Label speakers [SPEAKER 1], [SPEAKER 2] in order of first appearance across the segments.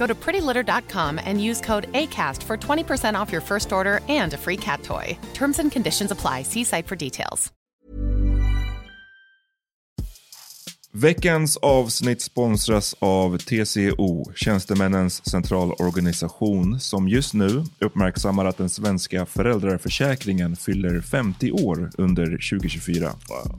[SPEAKER 1] Go to prettylitter.com and use code ACAST for 20% off your first order and a free cat toy. Terms and conditions apply. See site for details.
[SPEAKER 2] Veckans avsnitt sponsras av TCO, Tjänstemännens centralorganisation, som just nu uppmärksammar att den svenska föräldraförsäkringen fyller 50 år under 2024. Wow.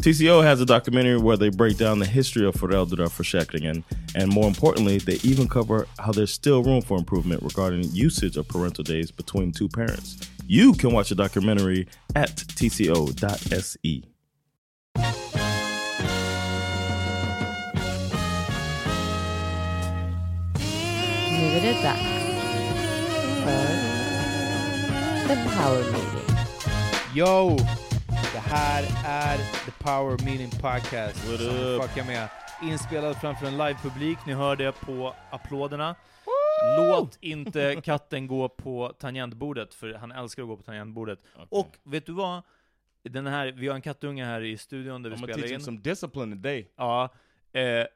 [SPEAKER 3] TCO has a documentary where they break down the history of föräldraförsäkringen and more importantly, they even cover how there's still room for improvement regarding usage of parental days between two parents. You can watch the documentary at tco.se.
[SPEAKER 4] Nu är det dags för The Power Meeting.
[SPEAKER 5] Yo! Här är The Power Meeting Podcast som fuckar med. Inspelad framför en livepublik, ni hör det på applåderna. Låt inte katten gå på tangentbordet, för han älskar att gå på tangentbordet. Okay. Och vet du vad? Den här, vi har en kattunge här i studion där vi
[SPEAKER 3] I'm
[SPEAKER 5] spelar in.
[SPEAKER 3] some discipline today.
[SPEAKER 5] Ja. Eh,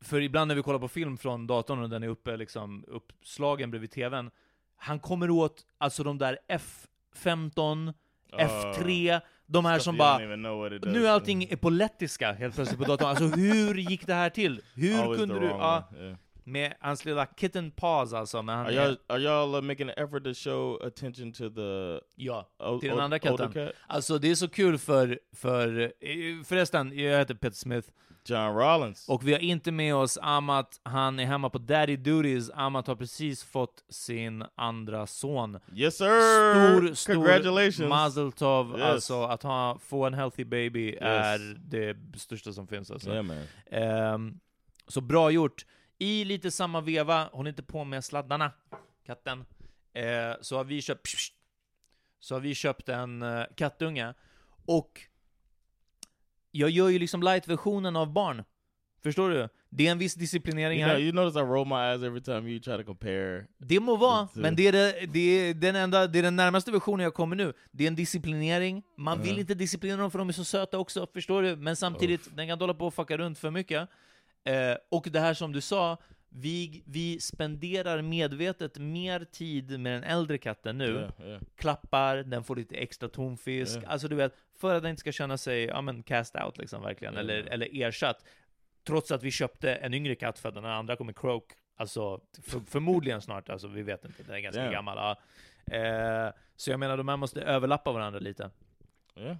[SPEAKER 5] för ibland när vi kollar på film från datorn och den är uppe, liksom, uppslagen bredvid tvn, han kommer åt alltså de där F15, uh, F3, de här som bara, nu allting är på lettiska helt plötsligt på datorn. Alltså hur gick det här till? Hur
[SPEAKER 3] Always
[SPEAKER 5] kunde du...
[SPEAKER 3] Ja, yeah.
[SPEAKER 5] Med hans lilla kitten paws alltså. Men han
[SPEAKER 3] are y'all, uh, making an effort to show attention to the...
[SPEAKER 5] Ja, till den andra katten. Cat? Alltså det är så kul för, för, eh, förresten, jag heter Peter Smith.
[SPEAKER 3] John Rollins.
[SPEAKER 5] Och vi har inte med oss Amat, han är hemma på daddy duties. Amat har precis fått sin andra son.
[SPEAKER 3] Yes sir!
[SPEAKER 5] Stor, stor
[SPEAKER 3] Congratulations!
[SPEAKER 5] Mazel tov. Yes. Alltså att ha, få en healthy baby yes. är det största som finns alltså.
[SPEAKER 3] Yeah, man.
[SPEAKER 5] Um, så bra gjort. I lite samma veva, håll inte på med sladdarna, katten, eh, så har vi köpt så har vi köpt en uh, kattunge, och jag gör ju liksom light-versionen av barn. Förstår du? Det är en viss disciplinering
[SPEAKER 3] you
[SPEAKER 5] här.
[SPEAKER 3] Know, you notice I roll my eyes every time you try to compare.
[SPEAKER 5] Det må vara, men det är, det, det, är den enda, det är den närmaste versionen jag kommer nu. Det är en disciplinering, man vill inte disciplinera dem för de är så söta också, förstår du? Men samtidigt, Uff. den kan inte hålla på och fucka runt för mycket. Eh, och det här som du sa, vi, vi spenderar medvetet mer tid med den äldre katten nu,
[SPEAKER 3] Yeah, yeah.
[SPEAKER 5] klappar, den får lite extra tonfisk,
[SPEAKER 3] Ja.
[SPEAKER 5] alltså du vet, för att den inte ska känna sig, ja men cast out liksom verkligen,
[SPEAKER 3] Ja.
[SPEAKER 5] eller, eller ersatt. Trots att vi köpte en yngre katt för att den andra kommer croak, alltså för, förmodligen snart, alltså vi vet inte, den är ganska gammal. Ja. Eh, så jag menar, de här måste överlappa varandra lite.
[SPEAKER 3] Yeah.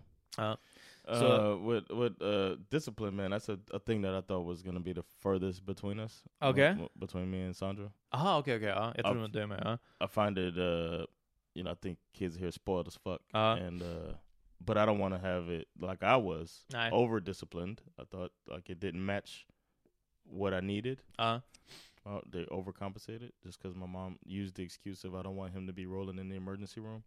[SPEAKER 5] Ja.
[SPEAKER 3] Uh,
[SPEAKER 5] So-
[SPEAKER 3] with with uh, discipline, man, that's a, a thing that I thought was gonna be the furthest between us. uh,
[SPEAKER 5] Okay.
[SPEAKER 3] w- between me and Sandra.
[SPEAKER 5] Aha, ja. Jag tror
[SPEAKER 3] Ja.
[SPEAKER 5] det var med, ja.
[SPEAKER 3] I find it, uh, you know, I think kids here spoiled as fuck,
[SPEAKER 5] Uh.
[SPEAKER 3] and uh, but I don't want to have it like I was
[SPEAKER 5] Nej.
[SPEAKER 3] over disciplined. I thought like it didn't match what I needed.
[SPEAKER 5] Ja.
[SPEAKER 3] Uh, they overcompensated just because my mom used the excuse of I don't want him to be rolling in the emergency room.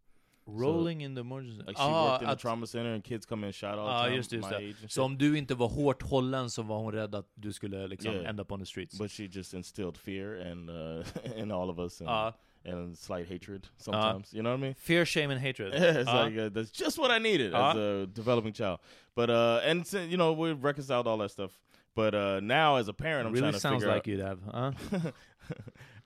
[SPEAKER 5] Rolling in the emergency.
[SPEAKER 3] Like she
[SPEAKER 5] Ah,
[SPEAKER 3] worked in the trauma center and kids come in shout all the time.
[SPEAKER 5] just just det. Så om du inte var hårt hållen så var hon rädd att du skulle liksom
[SPEAKER 3] Yeah.
[SPEAKER 5] end up on the streets.
[SPEAKER 3] But she just instilled fear and uh, in all of us and,
[SPEAKER 5] Ja.
[SPEAKER 3] and slight hatred sometimes. You know what I mean?
[SPEAKER 5] Fear, shame and hatred.
[SPEAKER 3] it's
[SPEAKER 5] Ja.
[SPEAKER 3] like uh, that's just what I needed as a developing child. But uh, and you know we reconciled all that stuff. But uh, now as a parent, I'm
[SPEAKER 5] really
[SPEAKER 3] trying to
[SPEAKER 5] sounds
[SPEAKER 3] figure
[SPEAKER 5] like you'd have. Huh?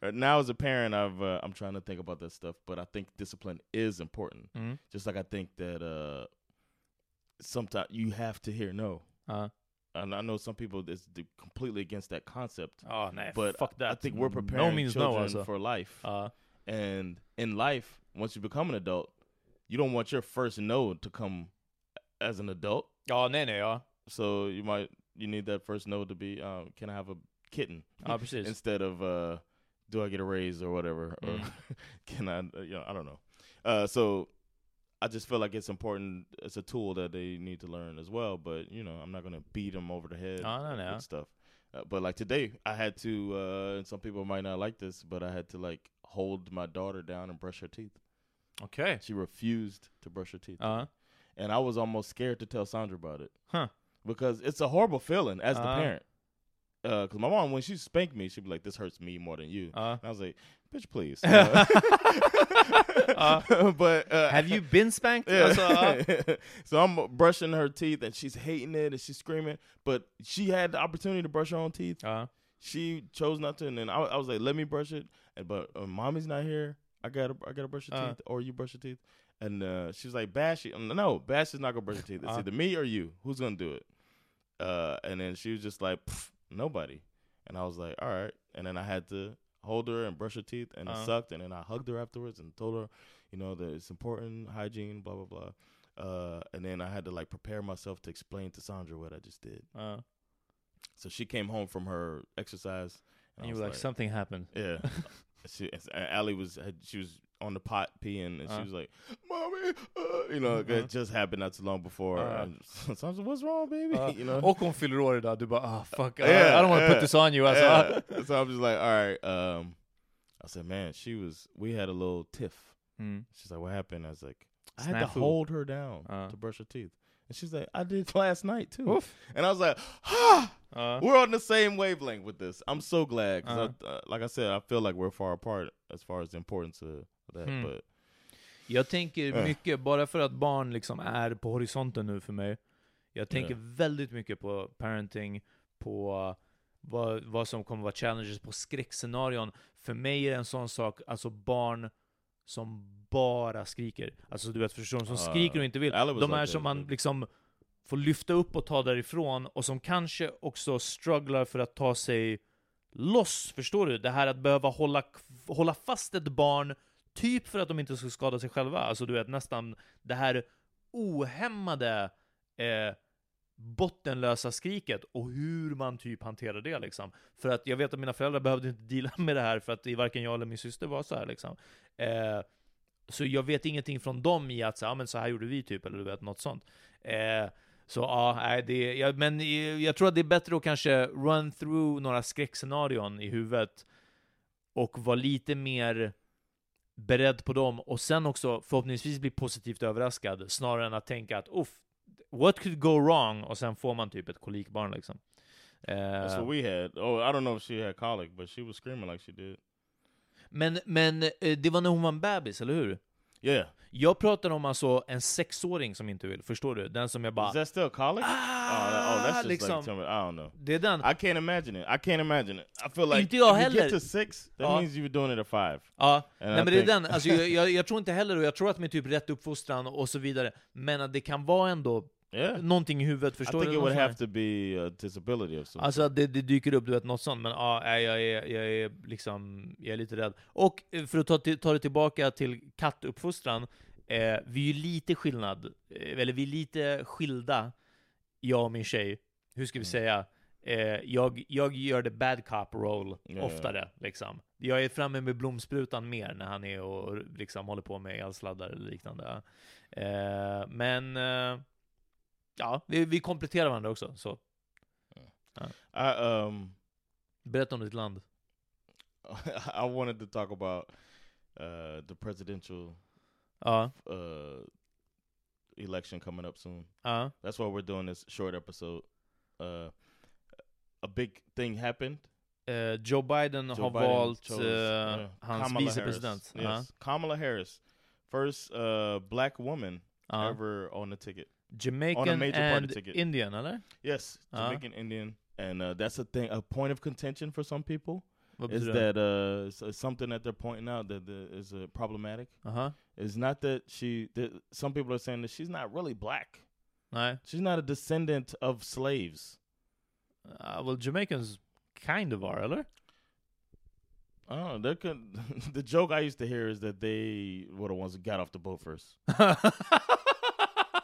[SPEAKER 3] Uh, now as a parent, I've uh, I'm trying to think about that stuff. But I think discipline is important.
[SPEAKER 5] Mm.
[SPEAKER 3] Just like I think that uh, sometimes you have to hear no.
[SPEAKER 5] Ja.
[SPEAKER 3] And I know some people is completely against that concept.
[SPEAKER 5] Ja, nej,
[SPEAKER 3] But
[SPEAKER 5] fuck that.
[SPEAKER 3] I think we're
[SPEAKER 5] No
[SPEAKER 3] preparing
[SPEAKER 5] means no,
[SPEAKER 3] children
[SPEAKER 5] alltså.
[SPEAKER 3] for life.
[SPEAKER 5] Ja.
[SPEAKER 3] And in life, once you become an adult, you don't want your first no to come as an adult.
[SPEAKER 5] Ja, nej, nej, ja.
[SPEAKER 3] So you might you need that first no to be, um, can I have a kitten?
[SPEAKER 5] Precis.
[SPEAKER 3] Instead of uh, do I get a raise or whatever, or
[SPEAKER 5] Mm.
[SPEAKER 3] can I? uh, You know, I don't know. Uh, so I just feel like it's important. It's a tool that they need to learn as well. But you know, I'm not gonna beat them over the head
[SPEAKER 5] Ja, nej, nej.
[SPEAKER 3] with stuff. Uh, but like today, I had to, uh, and some people might not like this, but I had to like hold my daughter down and brush her teeth.
[SPEAKER 5] Okay.
[SPEAKER 3] She refused to brush her teeth,
[SPEAKER 5] Ja.
[SPEAKER 3] and I was almost scared to tell Sandra about it
[SPEAKER 5] Huh.
[SPEAKER 3] because it's a horrible feeling as the
[SPEAKER 5] Uh-huh.
[SPEAKER 3] parent. Because my mom, when she spanked me, she'd be like, "This hurts me more than you."
[SPEAKER 5] Uh.
[SPEAKER 3] And I was like, "Bitch, please." Uh, but uh,
[SPEAKER 5] Have you been spanked?
[SPEAKER 3] Yeah.
[SPEAKER 5] Ja.
[SPEAKER 3] so I'm brushing her teeth, and she's hating it, and she's screaming. But she had the opportunity to brush her own teeth.
[SPEAKER 5] Ja.
[SPEAKER 3] She chose not to, and then I, I was like, "Let me brush it." And but uh, mommy's not here. I gotta, I gotta brush your
[SPEAKER 5] Uh.
[SPEAKER 3] teeth, or you brush your teeth. And uh, she was like, "Bash it." No, Bash is not gonna brush your teeth. It's
[SPEAKER 5] Uh.
[SPEAKER 3] either me or you. Who's gonna do it? Uh, and then she was just like, "Pff, "Nobody." And I was like, "All right." And then I had to hold her and brush her teeth, and it
[SPEAKER 5] Uh.
[SPEAKER 3] sucked. And then I hugged her afterwards and told her, you know, that it's important, hygiene, blah blah blah. Uh, and then I had to like prepare myself to explain to Sandra what I just did.
[SPEAKER 5] Ja.
[SPEAKER 3] So she came home from her exercise,
[SPEAKER 5] And
[SPEAKER 3] I
[SPEAKER 5] you were like, something happened.
[SPEAKER 3] yeah. she, Allie was had, she was on the pot peeing, and she
[SPEAKER 5] Uh.
[SPEAKER 3] was like, "Mommy," uh, you know,
[SPEAKER 5] Mhm.
[SPEAKER 3] it just happened not too long before.
[SPEAKER 5] Uh.
[SPEAKER 3] and so I was like, "What's wrong, baby?"
[SPEAKER 5] Ja.
[SPEAKER 3] you know.
[SPEAKER 5] Och hon fyller år idag, du bara ah fuck, I-
[SPEAKER 3] Yeah,
[SPEAKER 5] I don't want to
[SPEAKER 3] yeah,
[SPEAKER 5] put this on you alltså.
[SPEAKER 3] yeah. So I'm just like, all right. Um, I said, man, she was. We had a little tiff.
[SPEAKER 5] Mm.
[SPEAKER 3] She's like, what happened? I was like, I had to hold her down
[SPEAKER 5] Uh.
[SPEAKER 3] to brush her teeth, and she's like, I did last night too.
[SPEAKER 5] Oof.
[SPEAKER 3] And I was like, ah,
[SPEAKER 5] Ja.
[SPEAKER 3] we're on the same wavelength with this. I'm so glad because,
[SPEAKER 5] Uh-huh.
[SPEAKER 3] uh, like I said, I feel like we're far apart as far as the importance of that.
[SPEAKER 5] Hmm.
[SPEAKER 3] But
[SPEAKER 5] Jag tänker
[SPEAKER 3] Ja.
[SPEAKER 5] mycket, bara för att barn liksom är på horisonten nu för mig, jag tänker
[SPEAKER 3] Ja.
[SPEAKER 5] väldigt mycket på parenting, på vad, vad som kommer vara challenges, på skräckscenarion. För mig är det en sån sak, alltså barn som bara skriker. Alltså du vet, förstår du? Som skriker och inte vill. De är som man liksom får lyfta upp och ta därifrån, och som kanske också strugglar för att ta sig loss, förstår du? Det här att behöva hålla, hålla fast ett barn, typ för att de inte ska skada sig själva. Alltså du vet, nästan det här ohämmade eh, bottenlösa skriket, och hur man typ hanterar det liksom. För att jag vet att mina föräldrar behövde inte deala med det här, för att varken jag eller min syster var så här liksom. Eh, så jag vet ingenting från dem i att så, ah, men så här gjorde vi typ, eller du vet, något sånt. Eh, så ja, nej, det, ja, men jag tror att det är bättre att kanske run through några skräckscenarion i huvudet, och vara lite mer beredd på dem, och sen också förhoppningsvis bli positivt överraskad, snarare än att tänka att uff, what could go wrong? Och sen får man typ ett kolikbarn liksom.
[SPEAKER 3] that's
[SPEAKER 5] Eh,
[SPEAKER 3] what we had. Oh, I don't know if she had colic, but she was screaming like she did.
[SPEAKER 5] men, men eh, det var när hon var en bebis, eller hur?
[SPEAKER 3] Yeah.
[SPEAKER 5] Jag pratar om alltså en sexåring som inte vill, förstår du? Den som jag bara...
[SPEAKER 3] Is that still college?
[SPEAKER 5] Ah,
[SPEAKER 3] oh, that, oh, that's just
[SPEAKER 5] liksom.
[SPEAKER 3] like, me- I don't know.
[SPEAKER 5] Det är den.
[SPEAKER 3] I can't imagine it. I can't imagine it. I feel like
[SPEAKER 5] Inte jag
[SPEAKER 3] if you
[SPEAKER 5] heller.
[SPEAKER 3] get to six, that
[SPEAKER 5] Ja.
[SPEAKER 3] means you were doing it at five.
[SPEAKER 5] Ja,
[SPEAKER 3] And
[SPEAKER 5] nej
[SPEAKER 3] I
[SPEAKER 5] men det är den, alltså, jag, jag, jag tror inte heller, och jag tror att med typ rätt uppfostran och så vidare, men att det kan vara ändå
[SPEAKER 3] Yeah.
[SPEAKER 5] någonting i huvudet,
[SPEAKER 3] I
[SPEAKER 5] förstår
[SPEAKER 3] think
[SPEAKER 5] du?
[SPEAKER 3] it would have to be a disability of some
[SPEAKER 5] Alltså det, det dyker upp, du vet, något sånt, men ja, jag är, jag är liksom, jag är lite rädd. Och eh, för att ta, ta det tillbaka till kattuppfostran, eh, vi är ju lite skillnad, eh, eller vi är lite skilda, jag och min tjej. Hur ska vi
[SPEAKER 3] Mm.
[SPEAKER 5] säga? Eh, jag, jag gör the bad cop roll
[SPEAKER 3] Ja,
[SPEAKER 5] oftare, liksom. Jag är framme med blomsprutan mer när han är och liksom håller på med elsladdar eller liknande. Eh, men, eh, ja, vi, vi kompletterar varandra också, så.
[SPEAKER 3] I um
[SPEAKER 5] Berätta om ditt land.
[SPEAKER 3] I wanted to talk about uh the presidential
[SPEAKER 5] Ja,
[SPEAKER 3] uh election coming up soon.
[SPEAKER 5] ja,
[SPEAKER 3] That's why we're doing this short episode. Uh a big thing happened.
[SPEAKER 5] Eh, Joe Biden
[SPEAKER 3] Joe
[SPEAKER 5] har
[SPEAKER 3] Biden
[SPEAKER 5] valt
[SPEAKER 3] chose, yeah,
[SPEAKER 5] hans vicepresident.
[SPEAKER 3] Yes, Kamala Harris, first uh black woman ever on the ticket. On a
[SPEAKER 5] Jamaican
[SPEAKER 3] major party
[SPEAKER 5] and
[SPEAKER 3] ticket.
[SPEAKER 5] Indian, eller?
[SPEAKER 3] Yes,
[SPEAKER 5] Uh-huh.
[SPEAKER 3] Jamaican Indian, and uh, that's a thing. A point of contention for some people
[SPEAKER 5] Vad
[SPEAKER 3] is
[SPEAKER 5] betyder det?
[SPEAKER 3] that uh, s- uh, something that they're pointing out that the, is uh, problematic.
[SPEAKER 5] Aha,
[SPEAKER 3] Is not that she. That some people are saying that she's not really black.
[SPEAKER 5] nej.
[SPEAKER 3] She's not a descendant of slaves.
[SPEAKER 5] Uh, well, Jamaicans kind of are, eller?
[SPEAKER 3] Know. Could, the joke I used to hear is that they were the ones who got off the boat first.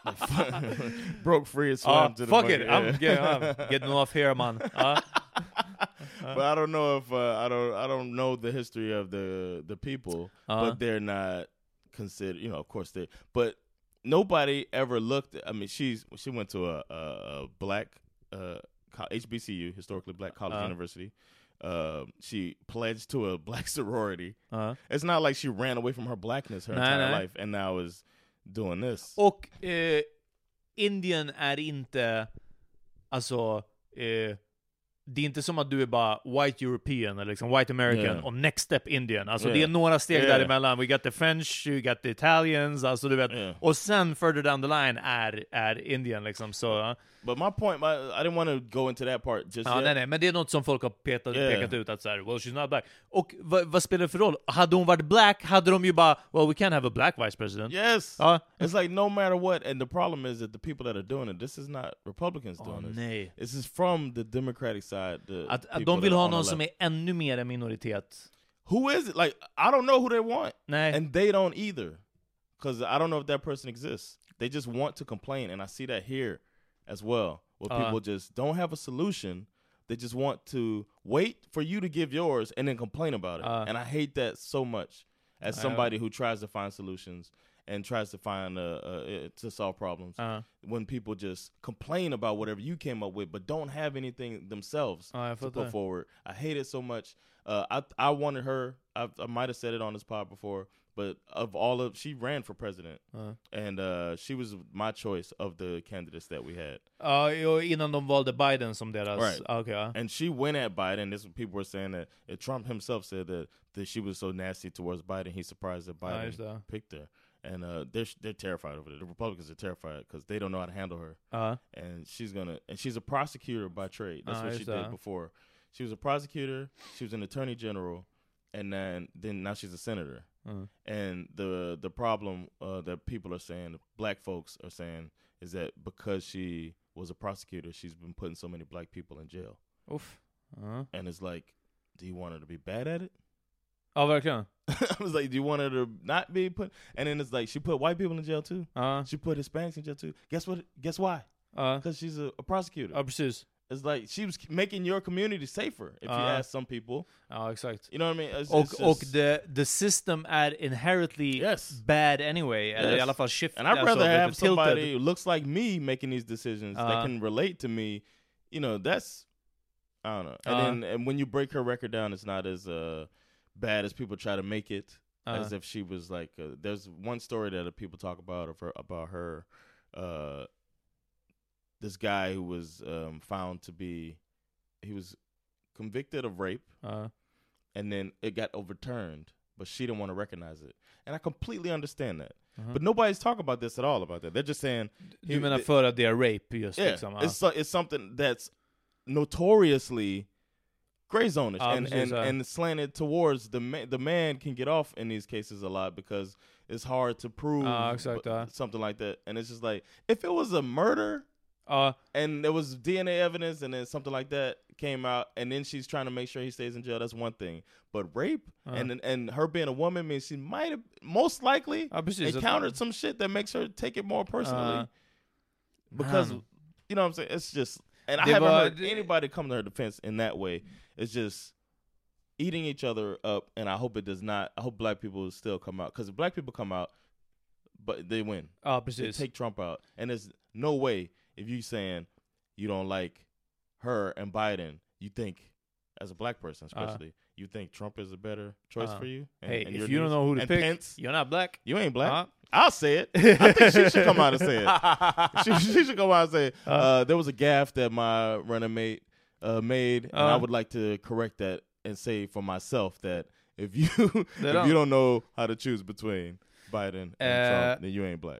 [SPEAKER 3] Broke free and swam
[SPEAKER 5] Ja,
[SPEAKER 3] to the
[SPEAKER 5] fuck it, I'm getting, I'm getting off here man. Ja.
[SPEAKER 3] but I don't know if uh, I don't I don't know the history of the the people,
[SPEAKER 5] Uh-huh.
[SPEAKER 3] but they're not considered. You know, of course they. But nobody ever looked. I mean, she's she went to a, a, a black uh, HBCU, historically black college
[SPEAKER 5] Uh-huh.
[SPEAKER 3] university. Uh, she pledged to a black sorority.
[SPEAKER 5] Ja.
[SPEAKER 3] It's not like she ran away from her blackness her
[SPEAKER 5] Nej,
[SPEAKER 3] entire
[SPEAKER 5] nej.
[SPEAKER 3] life and now is doing this.
[SPEAKER 5] Och eh, Indien är inte, alltså, eh, det är inte som att du är bara white European eller liksom white American
[SPEAKER 3] Yeah.
[SPEAKER 5] och next step Indian. Alltså
[SPEAKER 3] Yeah.
[SPEAKER 5] det är några steg
[SPEAKER 3] Yeah.
[SPEAKER 5] däremellan. We got the French, we got the Italians, alltså du vet. Och sen further down the line är, är Indien liksom. Så.
[SPEAKER 3] But my point, my, I didn't want to go into that part just
[SPEAKER 5] Ja,
[SPEAKER 3] yet.
[SPEAKER 5] nej, nej, men det är något som folk har petat,
[SPEAKER 3] Yeah.
[SPEAKER 5] pekat ut att såhär, well she's not black. Och vad, vad spelar det för roll? Hade hon varit black hade de ju bara, well we can't have a black vice president.
[SPEAKER 3] Yes.
[SPEAKER 5] Ja.
[SPEAKER 3] It's like no matter what, and the problem is that the people that are doing it, this is not Republicans
[SPEAKER 5] Åh
[SPEAKER 3] doing this.
[SPEAKER 5] nej.
[SPEAKER 3] This is from the Democratic side. The
[SPEAKER 5] Att, att de vill ha någon som är ännu mer en minoritet.
[SPEAKER 3] Who is it? Like I don't know who they want,
[SPEAKER 5] Nej.
[SPEAKER 3] and they don't either, because I don't know if that person exists. They just want to complain, and I see that here as well, where
[SPEAKER 5] Uh.
[SPEAKER 3] people just don't have a solution. They just want to wait for you to give yours and then complain about it.
[SPEAKER 5] Uh.
[SPEAKER 3] and I hate that so much as
[SPEAKER 5] Uh.
[SPEAKER 3] somebody who tries to find solutions and tries to find uh, uh, to solve problems.
[SPEAKER 5] Ja.
[SPEAKER 3] when people just complain about whatever you came up with, but don't have anything themselves
[SPEAKER 5] jag
[SPEAKER 3] to put forward. I hate it so much. Uh, I I wanted her. I, I might have said it on this pod before, but of all of she ran for president,
[SPEAKER 5] Ja.
[SPEAKER 3] and uh, she was my choice of the candidates that we had.
[SPEAKER 5] Och innan de valde Biden som deras...
[SPEAKER 3] Right.
[SPEAKER 5] Okej, ja.
[SPEAKER 3] And she went at Biden. This is what people were saying that, that Trump himself said that that she was so nasty towards Biden. He's surprised that Biden
[SPEAKER 5] det.
[SPEAKER 3] picked her, and uh, they're they're terrified over it. The Republicans are terrified because they don't know how to handle her.
[SPEAKER 5] Ja.
[SPEAKER 3] and she's gonna and she's a prosecutor by trade. That's
[SPEAKER 5] Ah,
[SPEAKER 3] what she did before. She was a prosecutor. She was an attorney general, and then then now she's a senator.
[SPEAKER 5] Mm.
[SPEAKER 3] And the the problem uh, that people are saying, black folks are saying, is that because she was a prosecutor, she's been putting so many black people in jail.
[SPEAKER 5] Uff. Ja.
[SPEAKER 3] And it's like, do you want her to be bad at it?
[SPEAKER 5] ja, verkligen.
[SPEAKER 3] I was like, do you want her to not be put? And then it's like she put white people in jail too.
[SPEAKER 5] Ja.
[SPEAKER 3] She put Hispanics in jail too. Guess what? Guess why?
[SPEAKER 5] Ja.
[SPEAKER 3] Because she's a, a prosecutor.
[SPEAKER 5] ja, precis.
[SPEAKER 3] It's like she was making your community safer. If you
[SPEAKER 5] Uh.
[SPEAKER 3] ask some people,
[SPEAKER 5] Ja, exakt.
[SPEAKER 3] you know what I mean. It's,
[SPEAKER 5] Och,
[SPEAKER 3] it's
[SPEAKER 5] och the, the system är inherently
[SPEAKER 3] Yes.
[SPEAKER 5] bad anyway. Eller i
[SPEAKER 3] Yes.
[SPEAKER 5] alla fall shift.
[SPEAKER 3] and I'd rather
[SPEAKER 5] lite
[SPEAKER 3] have
[SPEAKER 5] tilted.
[SPEAKER 3] somebody who looks like me making these decisions
[SPEAKER 5] Uh.
[SPEAKER 3] that can relate to me. You know, that's I don't know. And
[SPEAKER 5] Uh.
[SPEAKER 3] then and when you break her record down, it's not as uh, bad as people try to make it. As
[SPEAKER 5] Uh.
[SPEAKER 3] if she was like, uh, there's one story that people talk about of her about her. Uh, this guy who was um, found to be, he was convicted of rape.
[SPEAKER 5] Ja.
[SPEAKER 3] and then it got overturned but she didn't want to recognize it, and I completely understand that.
[SPEAKER 5] Uh-huh.
[SPEAKER 3] But nobody's talking about this at all about that. They're just saying
[SPEAKER 5] Du menar för att det är rape just
[SPEAKER 3] yeah,
[SPEAKER 5] liksom?
[SPEAKER 3] it's so- it's something that's notoriously gray zone
[SPEAKER 5] Ja,
[SPEAKER 3] and and,
[SPEAKER 5] ja.
[SPEAKER 3] and slanted towards the man. The man can get off in these cases a lot because it's hard to prove
[SPEAKER 5] exakt,
[SPEAKER 3] but-
[SPEAKER 5] ja.
[SPEAKER 3] something like that. And it's just like if it was a murder
[SPEAKER 5] Ja,
[SPEAKER 3] and there was DNA evidence and then something like that came out and then she's trying to make sure he stays in jail, that's one thing. But rape
[SPEAKER 5] Uh.
[SPEAKER 3] and and her being a woman means she might have most likely encountered some shit that makes her take it more personally.
[SPEAKER 5] Uh,
[SPEAKER 3] because you know what I'm saying? It's just and I haven't heard anybody come to her defense in that way. It's just eating each other up and I hope it does not I hope black people still come out because if black people come out but they win.
[SPEAKER 5] ja,
[SPEAKER 3] They take Trump out. And there's no way if you saying you don't like her and Biden, you think as a black person especially, you think Trump is a better choice
[SPEAKER 5] Uh,
[SPEAKER 3] for you. And,
[SPEAKER 5] hey,
[SPEAKER 3] and
[SPEAKER 5] if you don't know who to
[SPEAKER 3] and
[SPEAKER 5] pick,
[SPEAKER 3] Pence,
[SPEAKER 5] you're not black.
[SPEAKER 3] you ain't black.
[SPEAKER 5] Uh.
[SPEAKER 3] I'll say it. I think she should come out and say it. she, she should come out and say, it.
[SPEAKER 5] Uh.
[SPEAKER 3] Uh, there was a gaffe that my running mate uh, made, and I
[SPEAKER 5] Uh.
[SPEAKER 3] would like to correct that and say for myself that if you if
[SPEAKER 5] don't.
[SPEAKER 3] you don't know how to choose between Biden and
[SPEAKER 5] Uh,
[SPEAKER 3] Trump, then you ain't black.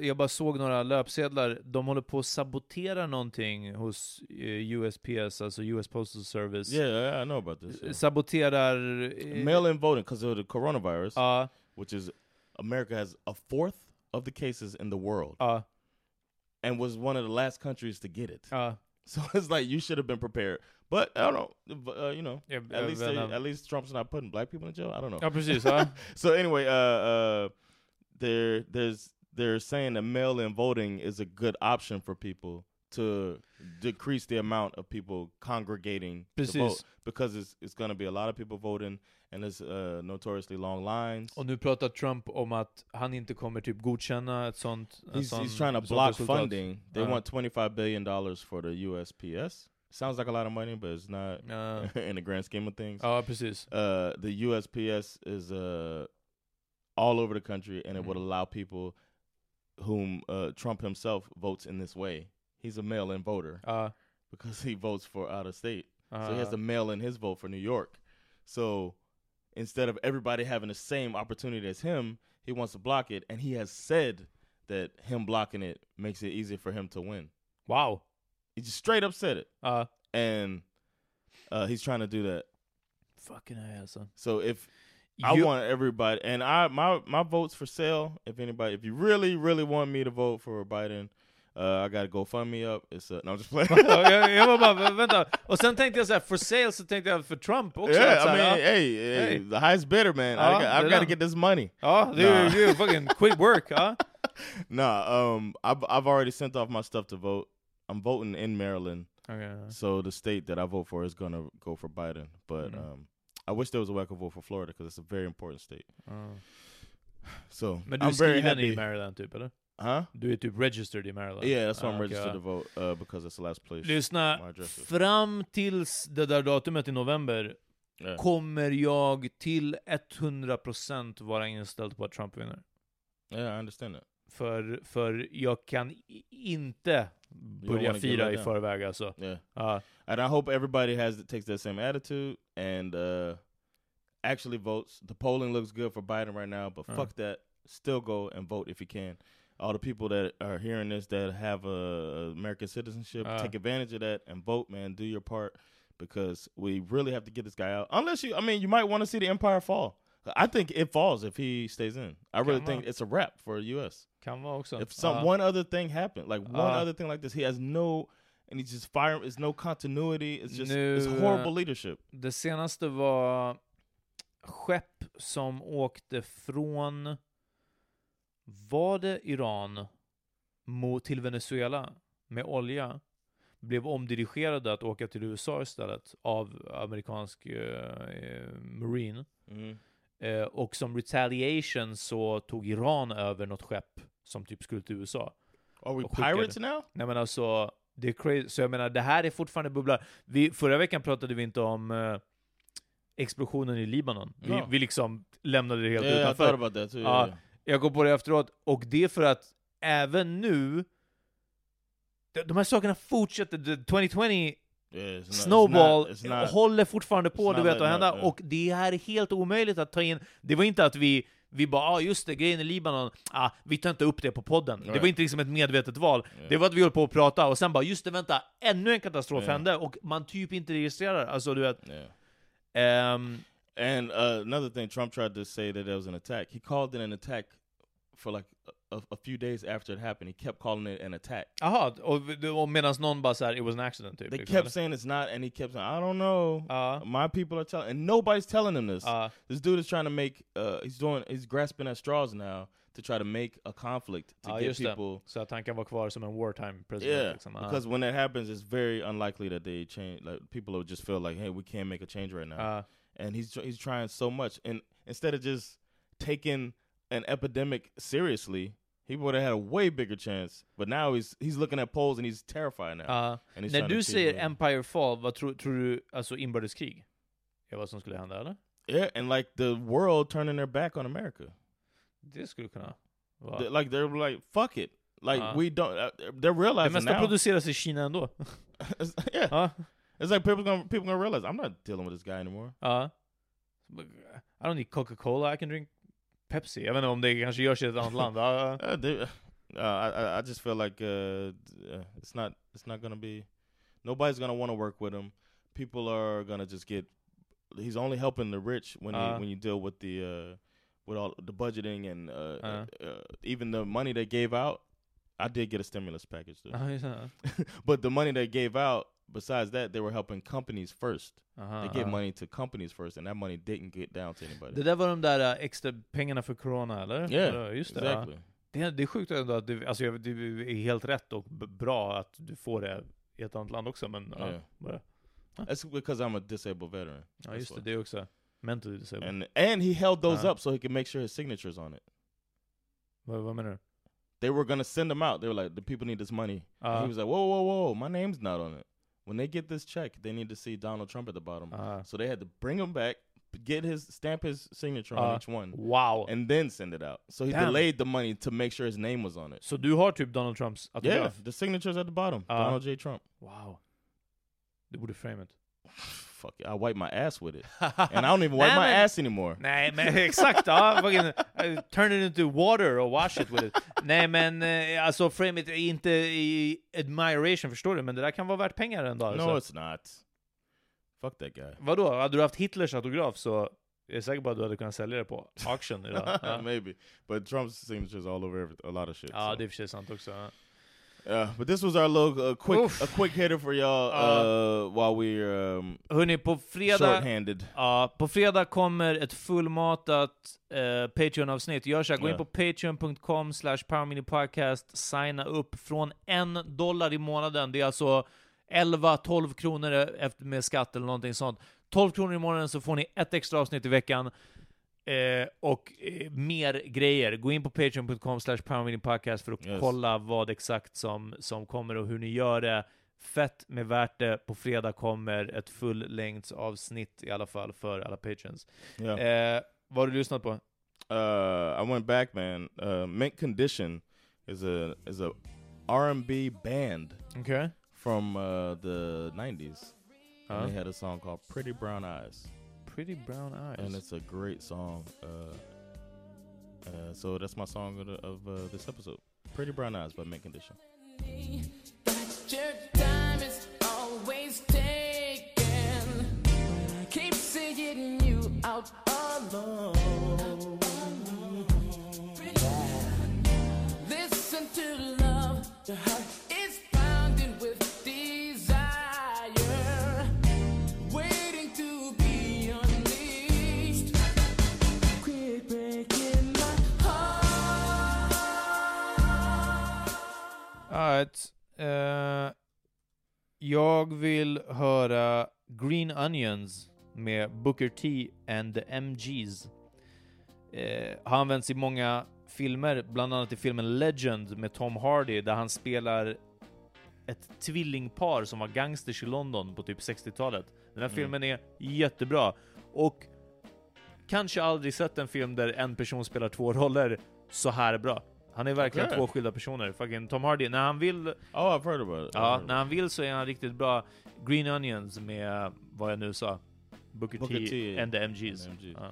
[SPEAKER 5] Jag bara såg några löpsedlar. De håller på att sabotera någonting hos eh, USPS, alltså US Postal Service.
[SPEAKER 3] Yeah, I know about this. yeah.
[SPEAKER 5] Saboterar... eh,
[SPEAKER 3] Mail-in voting because of the coronavirus,
[SPEAKER 5] Ja,
[SPEAKER 3] which is America has a fourth of the cases in the world,
[SPEAKER 5] ja,
[SPEAKER 3] and was one of the last countries to get it.
[SPEAKER 5] ja.
[SPEAKER 3] So it's like you should have been prepared. But I don't know. Uh, you know,
[SPEAKER 5] Yeah,
[SPEAKER 3] at
[SPEAKER 5] uh,
[SPEAKER 3] least
[SPEAKER 5] um,
[SPEAKER 3] at least Trump's not putting black people in jail. I don't know.
[SPEAKER 5] Ja, precis.
[SPEAKER 3] So anyway, uh, uh, there, there's, they're saying that mail-in voting is a good option for people to decrease the amount of people congregating to vote because it's it's going to be a lot of people voting and there's uh, notoriously long lines.
[SPEAKER 5] Och nu pratar Trump om att han inte kommer typ godkänna ett sånt...
[SPEAKER 3] He's,
[SPEAKER 5] sån,
[SPEAKER 3] he's trying to block
[SPEAKER 5] resultat.
[SPEAKER 3] funding. They
[SPEAKER 5] Uh,
[SPEAKER 3] want twenty-five billion dollars for the USPS. Sounds like a lot of money, but it's not
[SPEAKER 5] uh,
[SPEAKER 3] in the grand scheme of things.
[SPEAKER 5] ja, precis.
[SPEAKER 3] uh, the USPS is uh, all over the country, and it would
[SPEAKER 5] Mhm.
[SPEAKER 3] allow people whom uh, Trump himself votes in this way. He's a mail-in voter
[SPEAKER 5] Ja,
[SPEAKER 3] because he votes for out of state, so he has
[SPEAKER 5] uh,
[SPEAKER 3] to mail in his vote for New York. So instead of everybody having the same opportunity as him, he wants to block it, and he has said that him blocking it makes it easier for him to win.
[SPEAKER 5] wow.
[SPEAKER 3] He just straight up said it,
[SPEAKER 5] Ja.
[SPEAKER 3] and uh, he's trying to do that.
[SPEAKER 5] Fucking A alltså.
[SPEAKER 3] So if I
[SPEAKER 5] You-
[SPEAKER 3] want everybody, and I my my votes for sale. If anybody, if you really really want me to vote for Biden, uh, I got to go fund me up. It's uh, no, I'm just playing.
[SPEAKER 5] Ja, jag, var bara, vä- vänta. Och sen tänkte jag så här, for sale, så tänkte jag för Trump också.
[SPEAKER 3] yeah, I mean,
[SPEAKER 5] ja,
[SPEAKER 3] hey, hey,
[SPEAKER 5] Hey.
[SPEAKER 3] the highest bidder, man.
[SPEAKER 5] Ja,
[SPEAKER 3] I got, I've got to get this money.
[SPEAKER 5] ja du,
[SPEAKER 3] Nah.
[SPEAKER 5] du fucking quit work. Ja.
[SPEAKER 3] Nah, um, I've I've already sent off my stuff to vote. I'm voting in Maryland,
[SPEAKER 5] Okay.
[SPEAKER 3] so the state that I vote for is gonna go for Biden. But
[SPEAKER 5] Mhm.
[SPEAKER 3] um, I wish there was a way I could vote for Florida because it's a very important state.
[SPEAKER 5] Ja.
[SPEAKER 3] So
[SPEAKER 5] Men du är
[SPEAKER 3] I'm very
[SPEAKER 5] skriven
[SPEAKER 3] happy.
[SPEAKER 5] i Maryland typ eller?
[SPEAKER 3] Huh?
[SPEAKER 5] Du är typ registered i Maryland?
[SPEAKER 3] Yeah, that's why I'm
[SPEAKER 5] Ah, okej,
[SPEAKER 3] registered
[SPEAKER 5] ja.
[SPEAKER 3] to vote uh, because it's the last place.
[SPEAKER 5] Lyssna, fram tills det där datumet i november
[SPEAKER 3] Yeah.
[SPEAKER 5] kommer jag till 100% vara inställd på att Trump vinner.
[SPEAKER 3] Yeah, I understand that.
[SPEAKER 5] För, för jag kan inte börja fira i förväg alltså.
[SPEAKER 3] Yeah.
[SPEAKER 5] Ja.
[SPEAKER 3] And I hope everybody has takes that same attitude and uh, actually votes. The polling looks good for Biden right now, but
[SPEAKER 5] Uh.
[SPEAKER 3] fuck that. Still go and vote if you can. All the people that are hearing this that have a American citizenship,
[SPEAKER 5] Uh.
[SPEAKER 3] take advantage of that and vote, man. Do your part because we really have to get this guy out. Unless you, I mean, you might want to see the empire fall. I think it falls if he stays in. I really
[SPEAKER 5] Come
[SPEAKER 3] think
[SPEAKER 5] on.
[SPEAKER 3] it's a wrap for U.S.
[SPEAKER 5] Kan vara också.
[SPEAKER 3] If some
[SPEAKER 5] Ja.
[SPEAKER 3] one other thing happened, like one
[SPEAKER 5] Uh.
[SPEAKER 3] other thing like this, he has no, and he's just fire. It's no continuity. It's just
[SPEAKER 5] Nu,
[SPEAKER 3] it's horrible leadership.
[SPEAKER 5] Det senaste var skepp som åkte från, var det Iran, mot, till Venezuela med olja, blev omdirigerade att åka till USA istället av amerikansk eh, eh, marine. Eh, och som retaliation så tog Iran över något skepp som typ skulle till USA.
[SPEAKER 3] Are we pirates now?
[SPEAKER 5] Nej men alltså, det är crazy. Så jag menar, det här är fortfarande bubblar. Vi, förra veckan pratade vi inte om eh, explosionen i Libanon. Vi,
[SPEAKER 3] No.
[SPEAKER 5] vi liksom lämnade det helt
[SPEAKER 3] Yeah,
[SPEAKER 5] utanför.
[SPEAKER 3] that too,
[SPEAKER 5] Ja. Jag går på det efteråt, och det är för att även nu, de, här sakerna fortsätter. The 2020
[SPEAKER 3] Yeah, it's
[SPEAKER 5] Snowball
[SPEAKER 3] not- it's not-
[SPEAKER 5] håller fortfarande på du vet, att
[SPEAKER 3] letting
[SPEAKER 5] hända,
[SPEAKER 3] yeah.
[SPEAKER 5] och det är helt omöjligt att ta in. Det var inte att vi vi bara ah, just det, grejen i Libanon, ah, vi tar inte upp det på podden. Det
[SPEAKER 3] Right.
[SPEAKER 5] var inte liksom ett medvetet val. Det var att vi höll på att prata, och sen bara just det, vänta, ännu en katastrof
[SPEAKER 3] Yeah.
[SPEAKER 5] hände, och man typ inte registrerar. Alltså du vet...
[SPEAKER 3] Yeah.
[SPEAKER 5] ehm,
[SPEAKER 3] And uh, another thing, Trump tried to say that it was an attack. He called it an attack for like a, a few days after it happened. He kept calling it an attack.
[SPEAKER 5] Jaha, och, och medan någon bara såhär, it was an accident typ.
[SPEAKER 3] They
[SPEAKER 5] liksom,
[SPEAKER 3] kept
[SPEAKER 5] eller?
[SPEAKER 3] saying it's not, and he kept saying, "I don't know."
[SPEAKER 5] Uh,
[SPEAKER 3] My people are telling, and nobody's telling him this.
[SPEAKER 5] Uh,
[SPEAKER 3] this dude is trying to make. Uh, he's doing. He's grasping at straws now to try to make a conflict to
[SPEAKER 5] Ja,
[SPEAKER 3] get
[SPEAKER 5] det.
[SPEAKER 3] people.
[SPEAKER 5] Så att han kan vara kvar som en wartime president.
[SPEAKER 3] Yeah,
[SPEAKER 5] liksom. Ja.
[SPEAKER 3] because when that happens, it's very unlikely that they change. Like people will just feel like, "Hey, we can't make a change right now."
[SPEAKER 5] Uh.
[SPEAKER 3] and he's he's trying so much, and instead of just taking an epidemic seriously, he would have had a way bigger chance. But now he's he's looking at polls and he's terrified now.
[SPEAKER 5] Ja.
[SPEAKER 3] and he's
[SPEAKER 5] När
[SPEAKER 3] trying to
[SPEAKER 5] du säger. Empire Fall, vad tror, tror du, alltså inbördeskrig? Är vad som skulle hända eller?
[SPEAKER 3] yeah, and like the world turning their back on America.
[SPEAKER 5] Det skulle kunna vara.
[SPEAKER 3] They- like they're like fuck it. Like
[SPEAKER 5] Uh.
[SPEAKER 3] we don't. Uh, they're
[SPEAKER 5] Det
[SPEAKER 3] realizing
[SPEAKER 5] mesta
[SPEAKER 3] now.
[SPEAKER 5] produceras i Kina ändå.
[SPEAKER 3] It's- yeah, it's like people gonna people gonna realize I'm not dealing with this guy anymore.
[SPEAKER 5] Ja. I don't need Coca-Cola, I can drink Pepsi. Jag vet inte om det kanske görs i ett annat land.
[SPEAKER 3] Uh, they, uh, I I- just feel like uh, uh, it's not it's not gonna be. Nobody's gonna want to work with him. People are gonna just get. He's only helping the rich when
[SPEAKER 5] Uh.
[SPEAKER 3] they, when you deal with the uh, with all the budgeting and uh,
[SPEAKER 5] Uh.
[SPEAKER 3] uh, even the money they gave out. I did get a stimulus package though,
[SPEAKER 5] just
[SPEAKER 3] but the money they gave out. Besides that, they were helping companies first.
[SPEAKER 5] Aha,
[SPEAKER 3] they gave
[SPEAKER 5] aha.
[SPEAKER 3] money to companies first, and that money didn't get down to anybody.
[SPEAKER 5] Det där var de där äh, extra pengarna för corona, eller?
[SPEAKER 3] Yeah,
[SPEAKER 5] just det.
[SPEAKER 3] exactly.
[SPEAKER 5] Ja. Det, är, det är sjukt ändå att det, alltså, det är helt rätt och bra att du får det i ett annat land också, men
[SPEAKER 3] Yeah.
[SPEAKER 5] bara,
[SPEAKER 3] That's because I'm a disabled veteran.
[SPEAKER 5] ja just det,
[SPEAKER 3] why.
[SPEAKER 5] det också. Mentally disabled.
[SPEAKER 3] And and he held those
[SPEAKER 5] Uh.
[SPEAKER 3] up so he could make sure his signatures on it.
[SPEAKER 5] vad, vad menar du?
[SPEAKER 3] They were gonna send them out. They were like, the people need this money. And he
[SPEAKER 5] Uh.
[SPEAKER 3] was like, whoa, whoa, whoa, my name's not on it. When they get this check, they need to see Donald Trump at the bottom.
[SPEAKER 5] Uh.
[SPEAKER 3] So they had to bring him back, get his stamp his signature on
[SPEAKER 5] Uh.
[SPEAKER 3] each one.
[SPEAKER 5] Wow.
[SPEAKER 3] And then send it out. So he
[SPEAKER 5] Damn.
[SPEAKER 3] delayed the money to make sure his name was on it.
[SPEAKER 5] Så du har typ Donald Trumps autograf?
[SPEAKER 3] Yeah, the signature's at the bottom.
[SPEAKER 5] Uh.
[SPEAKER 3] Donald J. Trump.
[SPEAKER 5] Wow. Du borde frame it.
[SPEAKER 3] Fuck it, I wipe my ass with it. and I don't even wipe
[SPEAKER 5] Nej,
[SPEAKER 3] my
[SPEAKER 5] men-
[SPEAKER 3] ass anymore.
[SPEAKER 5] Nej men exakt, ja, fucking, uh, turn it into water och wash it with it. Nej men eh, alltså frame it, inte i admiration förstår du, men det där kan vara värt pengar en dag.
[SPEAKER 3] No,
[SPEAKER 5] alltså.
[SPEAKER 3] it's not. Fuck that guy.
[SPEAKER 5] Vadå, hade du haft Hitlers autograf så är jag säker på att du hade kunnat sälja det på auction idag. Ja,
[SPEAKER 3] Maybe. But Trump's signature's all over every, a lot of shit.
[SPEAKER 5] ja
[SPEAKER 3] so.
[SPEAKER 5] det är för sig sant också. ja.
[SPEAKER 3] Yeah, but this was our little uh, quick
[SPEAKER 5] Oof.
[SPEAKER 3] a quick hitter for y'all uh, while we're um,
[SPEAKER 5] Hörni, på fredag,
[SPEAKER 3] short-handed.
[SPEAKER 5] ja, på fredag kommer ett fullmatat eh, Patreon-avsnitt. Gör så här, gå in på patreon.com slash powerminipodcast, signa upp från en dollar i månaden. Det är alltså 11-12 kronor efter med skatt eller någonting sånt. 12 kronor i månaden så får ni ett extra avsnitt i veckan. Eh, och eh, mer grejer. Gå in på patreon.com slash podcast för att
[SPEAKER 3] Yes.
[SPEAKER 5] kolla vad exakt som, som kommer och hur ni gör det. Fett med värt det. På fredag kommer ett fullängdsavsnitt i alla fall för alla patrons.
[SPEAKER 3] Yeah.
[SPEAKER 5] Eh, vad har du lyssnat på?
[SPEAKER 3] Uh, I went back, man. Uh, Mint Condition is a is a R&B band.
[SPEAKER 5] Okay.
[SPEAKER 3] From uh, the '90s,
[SPEAKER 5] Uh-huh.
[SPEAKER 3] and they had a song called "Pretty Brown Eyes."
[SPEAKER 5] Pretty Brown Eyes.
[SPEAKER 3] and it's a great song. Uh, uh, so that's my song of, the, of uh, this episode. "Pretty Brown Eyes" by Mint Condition.
[SPEAKER 6] Your time is always taken. Keep seeing you out alone.
[SPEAKER 5] Alright. Eh, jag vill höra Green Onions med Booker T and the MGs. Eh, har använts i många filmer, bland annat i filmen Legend med Tom Hardy, där han spelar ett tvillingpar som var gangsters i London på typ 60-talet. Den här
[SPEAKER 3] Mm.
[SPEAKER 5] filmen är jättebra. Och kanske aldrig sett en film där en person spelar två roller så här bra. Han är verkligen
[SPEAKER 3] Okay.
[SPEAKER 5] två skilda personer. Fucking Tom Hardy, när han vill...
[SPEAKER 3] Oh, I've heard about it.
[SPEAKER 5] Ja, när han vill så är han riktigt bra. Green Onions med vad jag nu sa. Booker,
[SPEAKER 3] Booker
[SPEAKER 5] T,
[SPEAKER 3] T
[SPEAKER 5] and the MGs.
[SPEAKER 3] and the MGs.
[SPEAKER 5] Ja.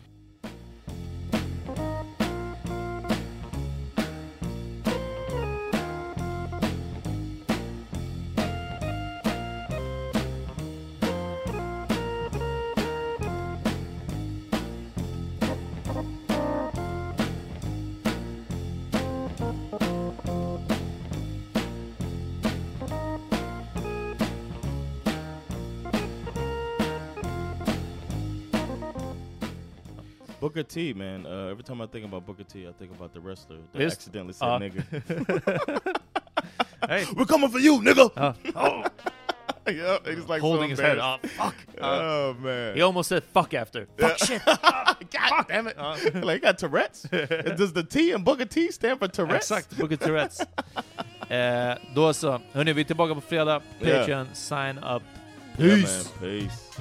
[SPEAKER 3] Booker T, man. Uh, every time I think about Booker T, I think about the wrestler that
[SPEAKER 5] Visst?
[SPEAKER 3] accidentally said
[SPEAKER 5] Ja.
[SPEAKER 3] nigga.
[SPEAKER 5] Hey.
[SPEAKER 3] We're coming for you, nigga!
[SPEAKER 5] Ja.
[SPEAKER 3] Oh. yeah, he's like
[SPEAKER 5] Holding
[SPEAKER 3] so
[SPEAKER 5] his head. Oh,
[SPEAKER 3] embarrassed.
[SPEAKER 5] fuck.
[SPEAKER 3] Oh, man.
[SPEAKER 5] He almost said fuck after. Fuck shit.
[SPEAKER 3] God damn it. like, he got Tourette's? Does the T in Booker T stand for Tourette's?
[SPEAKER 5] Exakt, Booker Tourettes. eh, då så. Hörni, vi är tillbaka på fredag.
[SPEAKER 3] Yeah.
[SPEAKER 5] Patreon, sign up.
[SPEAKER 3] Yeah,
[SPEAKER 5] Peace.
[SPEAKER 3] man. Peace.